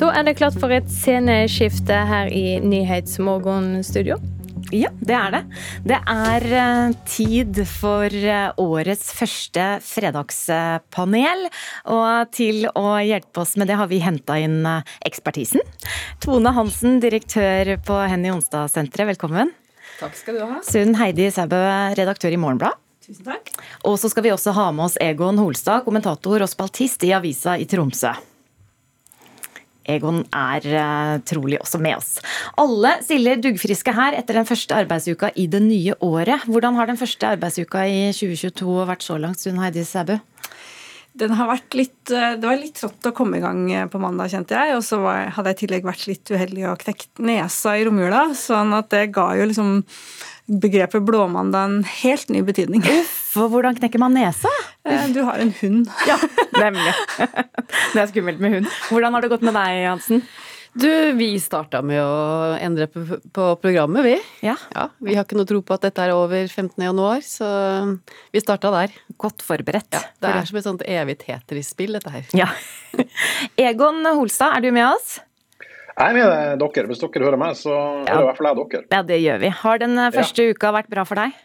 Da er det klart for et sceneskifte her i Nyhetsmorgen-studio. Ja, det er det. Det er uh, tid for uh, årets første fredagspanel. Og til å hjelpe oss med det har vi henta inn uh, ekspertisen. Tone Hansen, direktør på Henny Onsdag-senteret, velkommen. Takk skal du ha. Sunn Heidi Sæbø, redaktør i Morgenblad. Tusen takk. Og så skal vi også ha med oss Egon Holstad, kommentator og spaltist i avisa i Tromsø. Egon er uh, trolig også med oss. Alle stiller duggfriske her etter den første arbeidsuka i det nye året. Hvordan har den første arbeidsuka i 2022 vært så langt, Sunn Heidi Sæbø? Den har vært litt, eh, det var litt trått å komme i gang eh, på mandag, kjente jeg. Og så hadde jeg i tillegg vært litt uheldig og knekt nesa i romjula. Sånn at det ga jo liksom begrepet blåmandag en helt ny betydning. For hvordan knekker man nesa? Du har en hund. Ja, nemlig. Det er skummelt med hund. Hvordan har det gått med deg, Hansen? Du, vi starta med å endre på, på programmet, vi. Ja. ja. Vi har ikke noe tro på at dette er over 15. januar, så vi starta der. Godt forberedt. Ja, det er som et sånt evig Tetris-spill, dette her. Ja. Egon Holstad, er du med oss? Jeg er med dere. Hvis dere hører meg, så ja. hører i hvert fall jeg dere. Ja, det gjør vi. Har den første ja. uka vært bra for deg?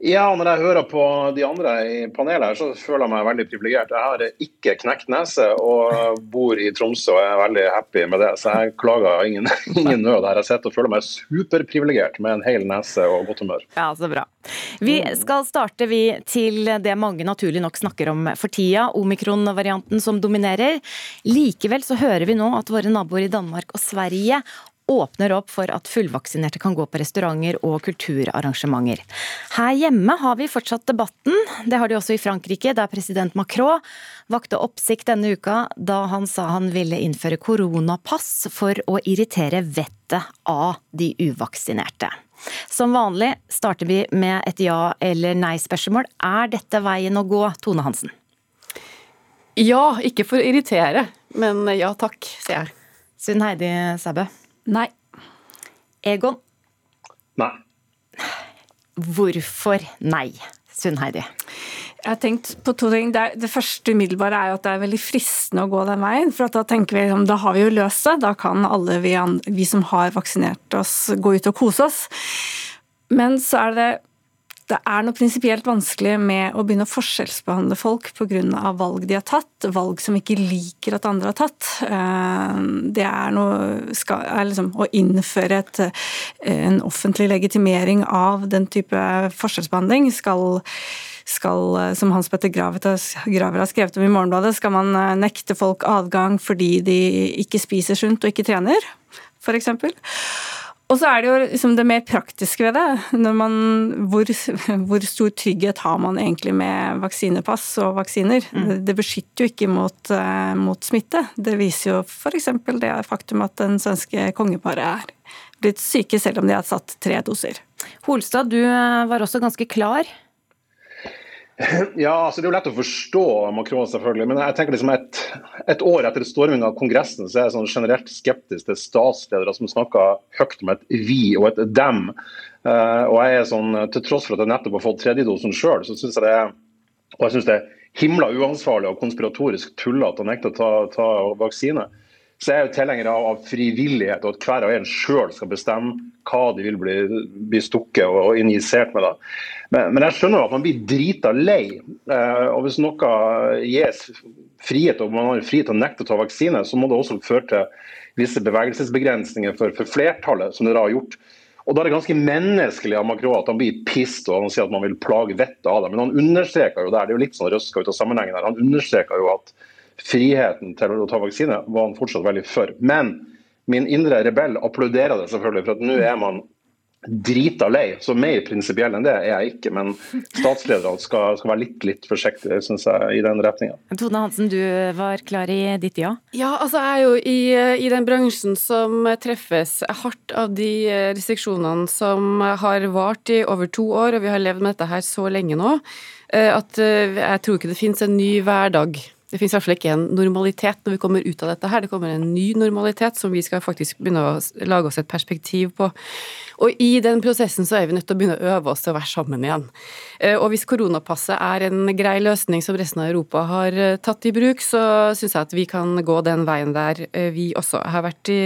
Ja, når jeg hører på de andre i panelet her, så føler jeg meg veldig privilegert. Jeg har ikke knekt nese og bor i Tromsø og er veldig happy med det. Så jeg klager ingen, ingen nød her. Jeg sitter og føler meg superprivilegert med en hel nese og godt humør. Ja, så bra. Vi skal starte vi til det mange naturlig nok snakker om for tida, omikron-varianten som dominerer. Likevel så hører vi nå at våre naboer i Danmark og Sverige åpner opp for at fullvaksinerte kan gå på restauranter og kulturarrangementer. Her hjemme har vi fortsatt debatten. Det har de også i Frankrike, der president Macron vakte oppsikt denne uka da han sa han ville innføre koronapass for å irritere vettet av de uvaksinerte. Som vanlig starter vi med et ja- eller nei-spørsmål. Er dette veien å gå, Tone Hansen? Ja, ikke for å irritere, men ja takk, sier jeg. Sunn Heidi Sæbø? Nei. Egon? Nei. Hvorfor nei, Sunn Heidi? Jeg har tenkt på to ting. Det, det første umiddelbare er jo at det er veldig fristende å gå den veien. For da tenker vi da har vi jo løst det. Da kan alle vi, vi som har vaksinert oss, gå ut og kose oss. Men så er det det er noe prinsipielt vanskelig med å begynne å forskjellsbehandle folk pga. valg de har tatt, valg som ikke liker at andre har tatt. Det er, noe, skal, er liksom å innføre et, en offentlig legitimering av den type forskjellsbehandling skal skal, som Hans Petter Graver har skrevet om i Morgenbladet, skal man nekte folk adgang fordi de ikke spiser sunt og ikke trener, f.eks. Og så er det jo liksom det mer praktiske ved det. Man, hvor, hvor, stor trygghet har man egentlig med vaksinepass og vaksiner? Mm. Det beskytter jo ikke mot, uh, mot smitte. Det viser jo f.eks. det faktum at den svenske kongeparet er blitt syke selv om de har satt tre doser. Holstad, du eh, var også ganske klar Ja, altså Det er jo lett å forstå Macron, selvfølgelig. Men jeg tenker liksom et, et år etter stormingen av Kongressen så er jeg sånn generelt skeptisk til statsledere som snakker høyt om et vi og et dem. Uh, og jeg er sånn, Til tross for at jeg nettopp har fått tredjedosen sjøl, så syns jeg det er og jeg synes det er himla uansvarlig og konspiratorisk tullete å nekte å ta, ta vaksine. Så jeg er jo tilhenger av, av, frivillighet, og at hver og en sjøl skal bestemme hva de vil bli, bli stukket og, og, injisert med. Men, men, jeg skjønner at man blir drita lei. Eh, og Hvis noe gis frihet og man har frihet til å nekte å ta vaksine, så må det også føre til visse bevegelsesbegrensninger for, for flertallet, som det da har gjort. Og Da er det ganske menneskelig av Macron at han blir pissed og han sier at man vil plage vettet av det. Men han understreker jo der, det er jo litt sånn røska ut av sammenhengen her, han understreker jo at friheten til å ta vaksine var han fortsatt veldig for. Men min indre rebell applauderer det selvfølgelig, for at nå er man drita lei. Så mer prinsipiell enn det er jeg ikke. Men statslederne skal, skal være litt, litt forsiktige syns jeg, i den retninga. Tone Hansen, du var klar i ditt ja? Ja, altså jeg er jo i, i den bransjen som treffes hardt av de restriksjonene som har vart i over to år, og vi har levd med dette her så lenge nå, eh, at eh, jeg tror ikke det finnes en ny hverdag det finnes i hvert fall ikke en normalitet når vi kommer ut av dette her. Det kommer en ny normalitet som vi skal faktisk begynne å lage oss et perspektiv på. Og i den prosessen så er vi nødt til å begynne å øve oss til å være sammen igjen. Eh, og hvis koronapasset er en grei løsning som resten av Europa har eh, tatt i bruk, så syns jeg at vi kan gå den veien der, eh, vi også. Har vært i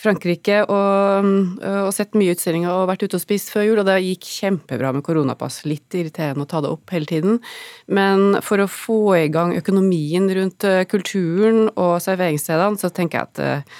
Frankrike og, og, sett mye utstillinger og vært ute og spist før jul, og det gikk kjempebra med koronapass. Litt irriterende å ta det opp hele tiden, men for å få i gang økonomien rundt kulturen og serveringsstedene, så tenker jeg at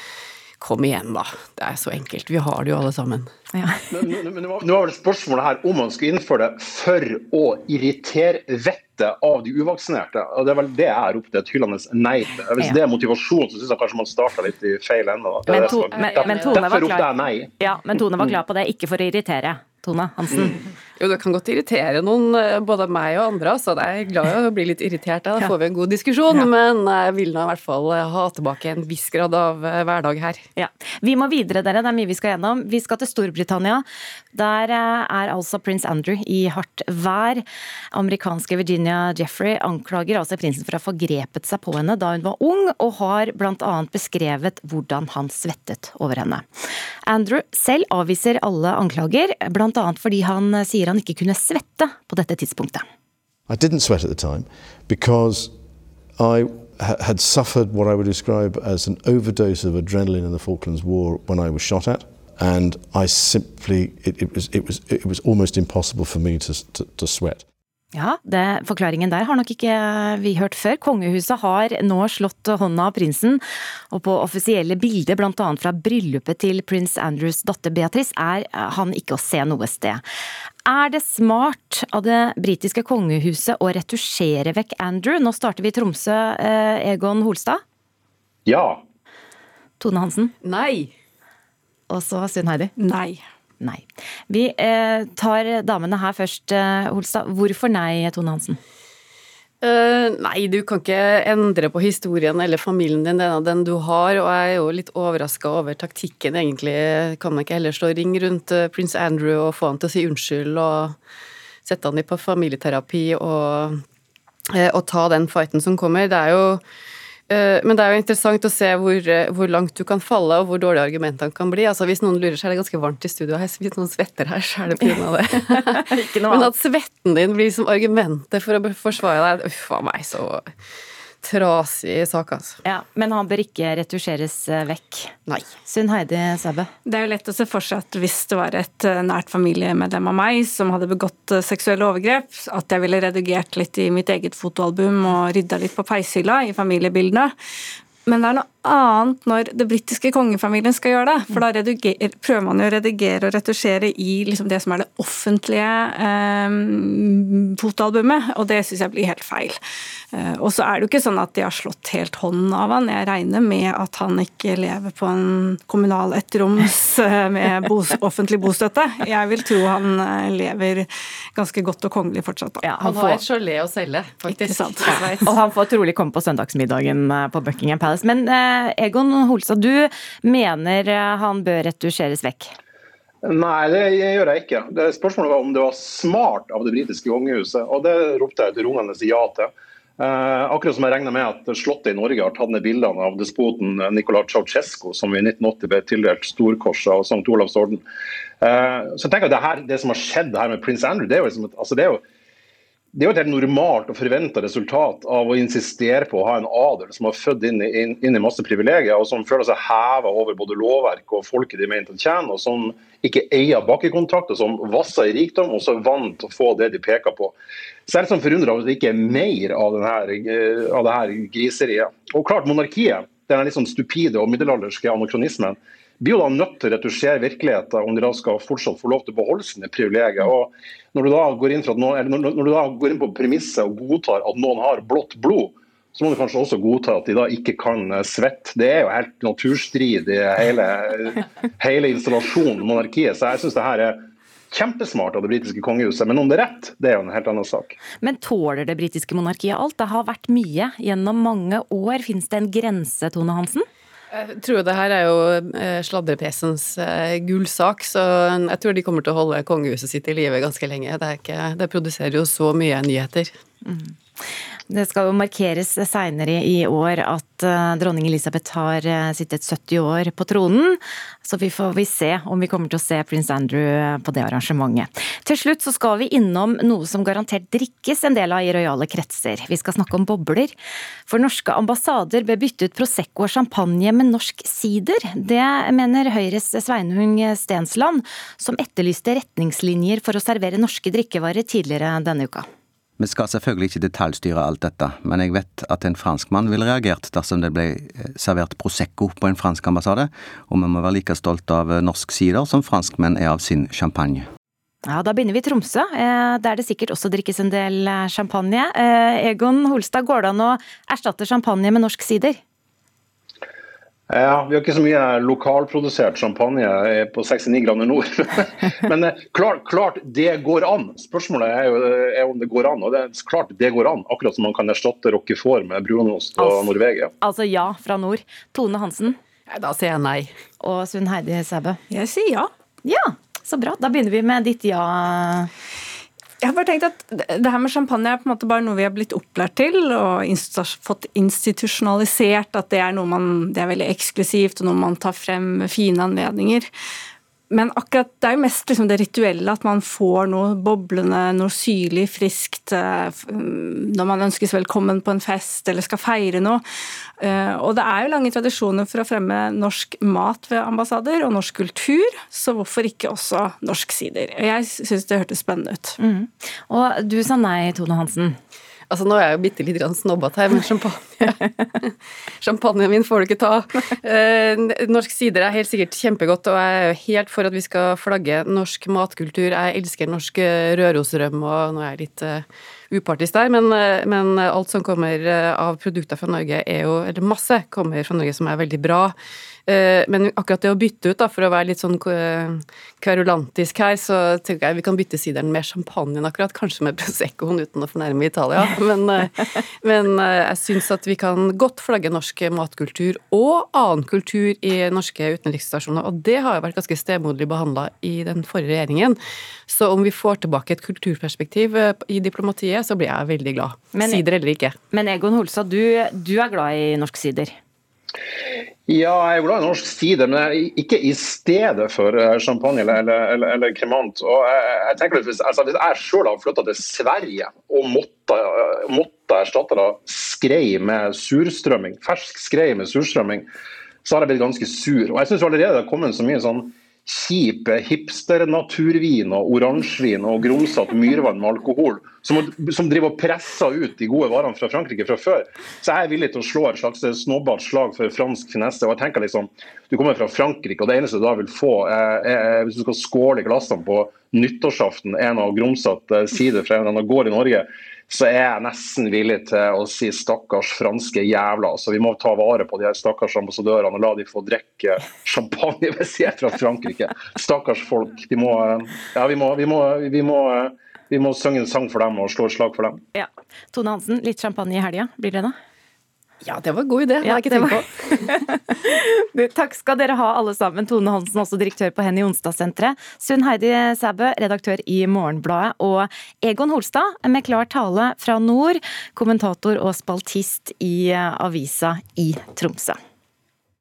Kom igjen, da. Det er så enkelt. Vi har det jo alle sammen. Ja. men, men, nå var vel spørsmålet her om man skulle innføre det for å irritere vettet av de uvaksinerte. og Det er vel det jeg har til et hyllende nei til. Hvis ja. det er motivasjon, så syns jeg kanskje man starta litt i feil ende. Men, to, men, men, Derfor ropte jeg nei. Ja, men Tone var klar på det, ikke for å irritere. Tone Hansen. Jo, det kan godt irritere noen, eh, både meg og andre. Så jeg er glad i å bli litt irritert. Da får vi en god diskusjon. Ja. Men jeg vil nå i hvert fall eh, ha tilbake en viss grad av eh, hverdag her. Ja. Vi må videre, dere. Det er mye vi skal gjennom. Vi skal til Storbritannia. Der er altså prins Andrew i hardt vær. Amerikanske Virginia Jeffrey anklager altså prinsen for å ha forgrepet seg på henne da hun var ung, og har bl.a. beskrevet hvordan han svettet over henne. Andrew selv avviser alle anklager, bl.a. fordi han sier sier han ikke kunne svette på dette tidspunktet. I had suffered what I would describe as an overdose of adrenaline in the Falklands War when I was shot at. And I simply, it, it, was, it, was, it was almost impossible for me to, to, to sweat. Ja, det, Forklaringen der har nok ikke vi hørt før. Kongehuset har nå slått hånda av prinsen, og på offisielle bilder, bl.a. fra bryllupet til prins Andrews datter Beatrice, er han ikke å se noe sted. Er det smart av det britiske kongehuset å retusjere vekk Andrew? Nå starter vi i Tromsø. Eh, Egon Holstad? Ja. Tone Hansen? Nei. Og så Sunn Heidi? Nei. Nei. Vi eh, tar damene her først, eh, Holstad. Hvorfor nei, Tone Hansen? Uh, nei, du kan ikke endre på historien eller familien din, den, den du har. Og jeg er jo litt overraska over taktikken, egentlig. Kan man ikke heller slå ring rundt prins Andrew og få han til å si unnskyld og sette han i på familieterapi og, og ta den fighten som kommer? Det er jo men det er jo interessant å se hvor, eh, hvor, langt du kan falle, og hvor dårlige argumentene kan bli. Altså Hvis noen lurer, så er det ganske varmt i studio her. Hvis noen svetter her, så er det pga. det. Men at svetten din blir som argumentet for å forsvare deg, uff a meg, så trasig sak, altså. Ja, Men han bør ikke retusjeres eh, vekk? Nei. Sunn Heidi Sæbø? Det er jo lett å se for seg at hvis det var et eh, nært familiemedlem av meg som hadde begått eh, seksuelle overgrep, at jeg ville redigert litt i mitt eget fotoalbum og rydda litt på peishylla i familiebildene. Men det er noe annet når det britiske kongefamilien skal gjøre det. For da rediger, prøver man jo å redigere og retusjere i liksom det som er det offentlige eh, fotoalbumet, og det syns jeg blir helt feil. Eh, og så er det jo ikke sånn at de har slått helt hånden av han. Jeg regner med at han ikke lever på en kommunal ettroms eh, med bos, offentlig bostøtte. Jeg vil tro han eh, lever ganske godt og kongelig fortsatt. Ja, han, han har et gelé å selge, faktisk. og han får trolig komme på søndagsmiddagen eh, på Buckingham Palace. Men eh, Egon Holstad, du mener han bør retusjeres vekk? Nei, det gjør jeg ikke. Det Spørsmålet var om det var smart av det britiske kongehuset, og det ropte jeg et rungende ja til. Eh, akkurat som jeg regner med at Slottet i Norge har tatt ned bildene av despoten Nicolai Ceaucescu, som i 1980 ble tildelt storkorset av St. Olavs orden. Eh, så jeg tenker at det, her, det som har skjedd her med prins Andrew, det er jo, liksom, altså det er jo det er jo et helt normalt og forventa resultat av å insistere på å ha en adel som har født inn inn, inn i masse privilegier, og som føler seg heva over både lovverk og folket de mener å tjene, og som ikke eier bakkekontakter, som vasser i rikdom, og så vant å få det de peker på. Selv som forundrer over at det ikke er mer av, denne, eh, av det her griseriet. Og klart, monarkiet, den litt sånn stupide og middelalderske anakronismen, blir jo da nødt til å retusjere virkeligheten om de da skal fortsatt få lov til å beholde sine privilegier. Og når du da går inn, noen, når, når du da går inn på premisset og godtar at noen har blått blod, så må du kanskje også godta at de da ikke kan eh, svette. Det er jo helt naturstrid i hele, hele installasjonen, monarkiet. Så jeg syns det her er kjempesmart av det britiske kongehuset. Men om det er rett, det er jo en helt annen sak. Men tåler det britiske monarkiet alt? Det har vært mye gjennom mange år. Fins det en grense, Tone Hansen? Jeg tror det her er jo eh, sladrepressens eh, gullsak, så jeg tror de kommer til å holde kongehuset sitt i live ganske lenge. Det, ikke, det produserer jo så mye nyheter. Mm. Det skal jo markeres seinere i år at eh, dronning Elisabeth har eh, sittet 70 år på tronen. Så vi får vi se om vi kommer til å se prins Andrew på det arrangementet. Til slutt så skal vi innom noe som garantert drikkes en del av i rojale kretser. Vi skal snakke om bobler. For norske ambassader ble byttet ut Prosecco og champagne med norsk sider. Det mener Høyres Sveinung Stensland, som etterlyste retningslinjer for å servere norske drikkevarer tidligere denne uka. Vi skal selvfølgelig ikke detaljstyre alt dette, men jeg vet at en franskmann ville reagert dersom det ble eh, servert Prosecco på en fransk ambassade, og vi må være like stolt av eh, norsk sider som franskmenn er av sin champagne. Ja, Da begynner vi i Tromsø, eh, der det sikkert også drikkes en del champagne. Egon Holstad, går det an å erstatte champagne med norsk sider? Ja, Vi har ikke så mye lokalprodusert champagne på 69 grader nord. Men eh, klart, klart, det går an. Spørsmålet er jo er om det går an. Og det er klart det går an, akkurat som man kan erstatte roquefort med brunost og altså, Norvegia. Altså ja fra nord. Tone Hansen? Da sier jeg nei. Og Sunn Heidi Sæbø? Jeg sier ja. Ja, så bra. Da begynner vi med ditt ja. Jeg har bare tenkt at Det her med champagne er på en måte bare noe vi har blitt opplært til og fått institusjonalisert. At det er noe man, det er veldig eksklusivt og noe man tar frem med fine anledninger. Men akkurat det er jo mest liksom det rituelle, at man får noe boblende, noe syrlig, friskt eh, når man ønskes velkommen på en fest eller skal feire noe. Eh, og det er jo lange tradisjoner for å fremme norsk mat ved ambassader, og norsk kultur, så hvorfor ikke også norsk sider? Jeg syns det hørtes spennende ut. Mm. Og du sa nei, Tone Hansen. Altså, nå er jeg jo bitte litt snobbete her, men champagne Champagnen min får du ikke ta. Eh, norsk sider er helt sikkert kjempegodt, og jeg er jo helt for at vi skal flagge norsk matkultur. Jeg elsker norsk eh, rørosrøm, og nå er jeg litt uh, upartisk der, men, men, alt som kommer av produkter fra Norge, er jo Eller masse kommer fra Norge som er veldig bra. Eh, men akkurat det å bytte ut, da, for å være litt sånn kverulantisk her, så tenker jeg vi kan bytte sideren med champagne akkurat. Kanskje med Proseccoen uten å fornærme Italia. Men, eh, men eh, jeg syns at vi kan godt flagge norsk matkultur og annen kultur i norske utenriksstasjoner. Og det har jo vært ganske stemoderlig behandla i den forrige regjeringen. Så om vi får tilbake et kulturperspektiv i diplomatiet, så blir jeg veldig glad. Men, sider eller ikke. Men Egon Holstad, du, du er glad i norsk sider? Ja, jeg er glad i norsk sider, men ikke i stedet for eh, champagne eller, eller, eller kremant. Og jeg, jeg tenker hvis, altså, hvis jeg sjøl hadde flytta til Sverige og måtte, eh, måtte erstatte da, skrei med surstrømming, fersk skrei med surstrømming, så hadde jeg blitt ganske sur. Og jeg syns allerede det har kommet så mye sånn kjip hipster-naturvin og oransjevin og grumsete myrvann med alkohol, som, som, driver og presser ut de gode varene fra Frankrike fra før. Så jeg er villig til å slå et slags snobbete slag for fransk finesse. og jeg tenker liksom, Du kommer fra Frankrike, og det eneste du da vil få, er, er, hvis du skal skåle glassene på nyttårsaften, en av grumsete sider fra en eller annen gård i Norge, så er jeg nesten villig til å si stakkars franske jævla. Så vi må ta vare på de her stakkars ambassadørene og la de få drikke champagne hvis de er fra Frankrike. Stakkars folk. De må, ja, vi må, vi må, vi må vi må synge en sang for dem og slå et slag for dem. Ja. Tone Hansen, litt champagne i helga, blir det da? Ja, det var en god idé. Det har jeg ikke tenkt på. Takk skal dere ha alle sammen. Tone Hansen, også direktør på Henny Onsdag-senteret. Sunn Heidi Sæbø, redaktør i Morgenbladet. Og Egon Holstad med klar tale fra nord, kommentator og spaltist i avisa i Tromsø.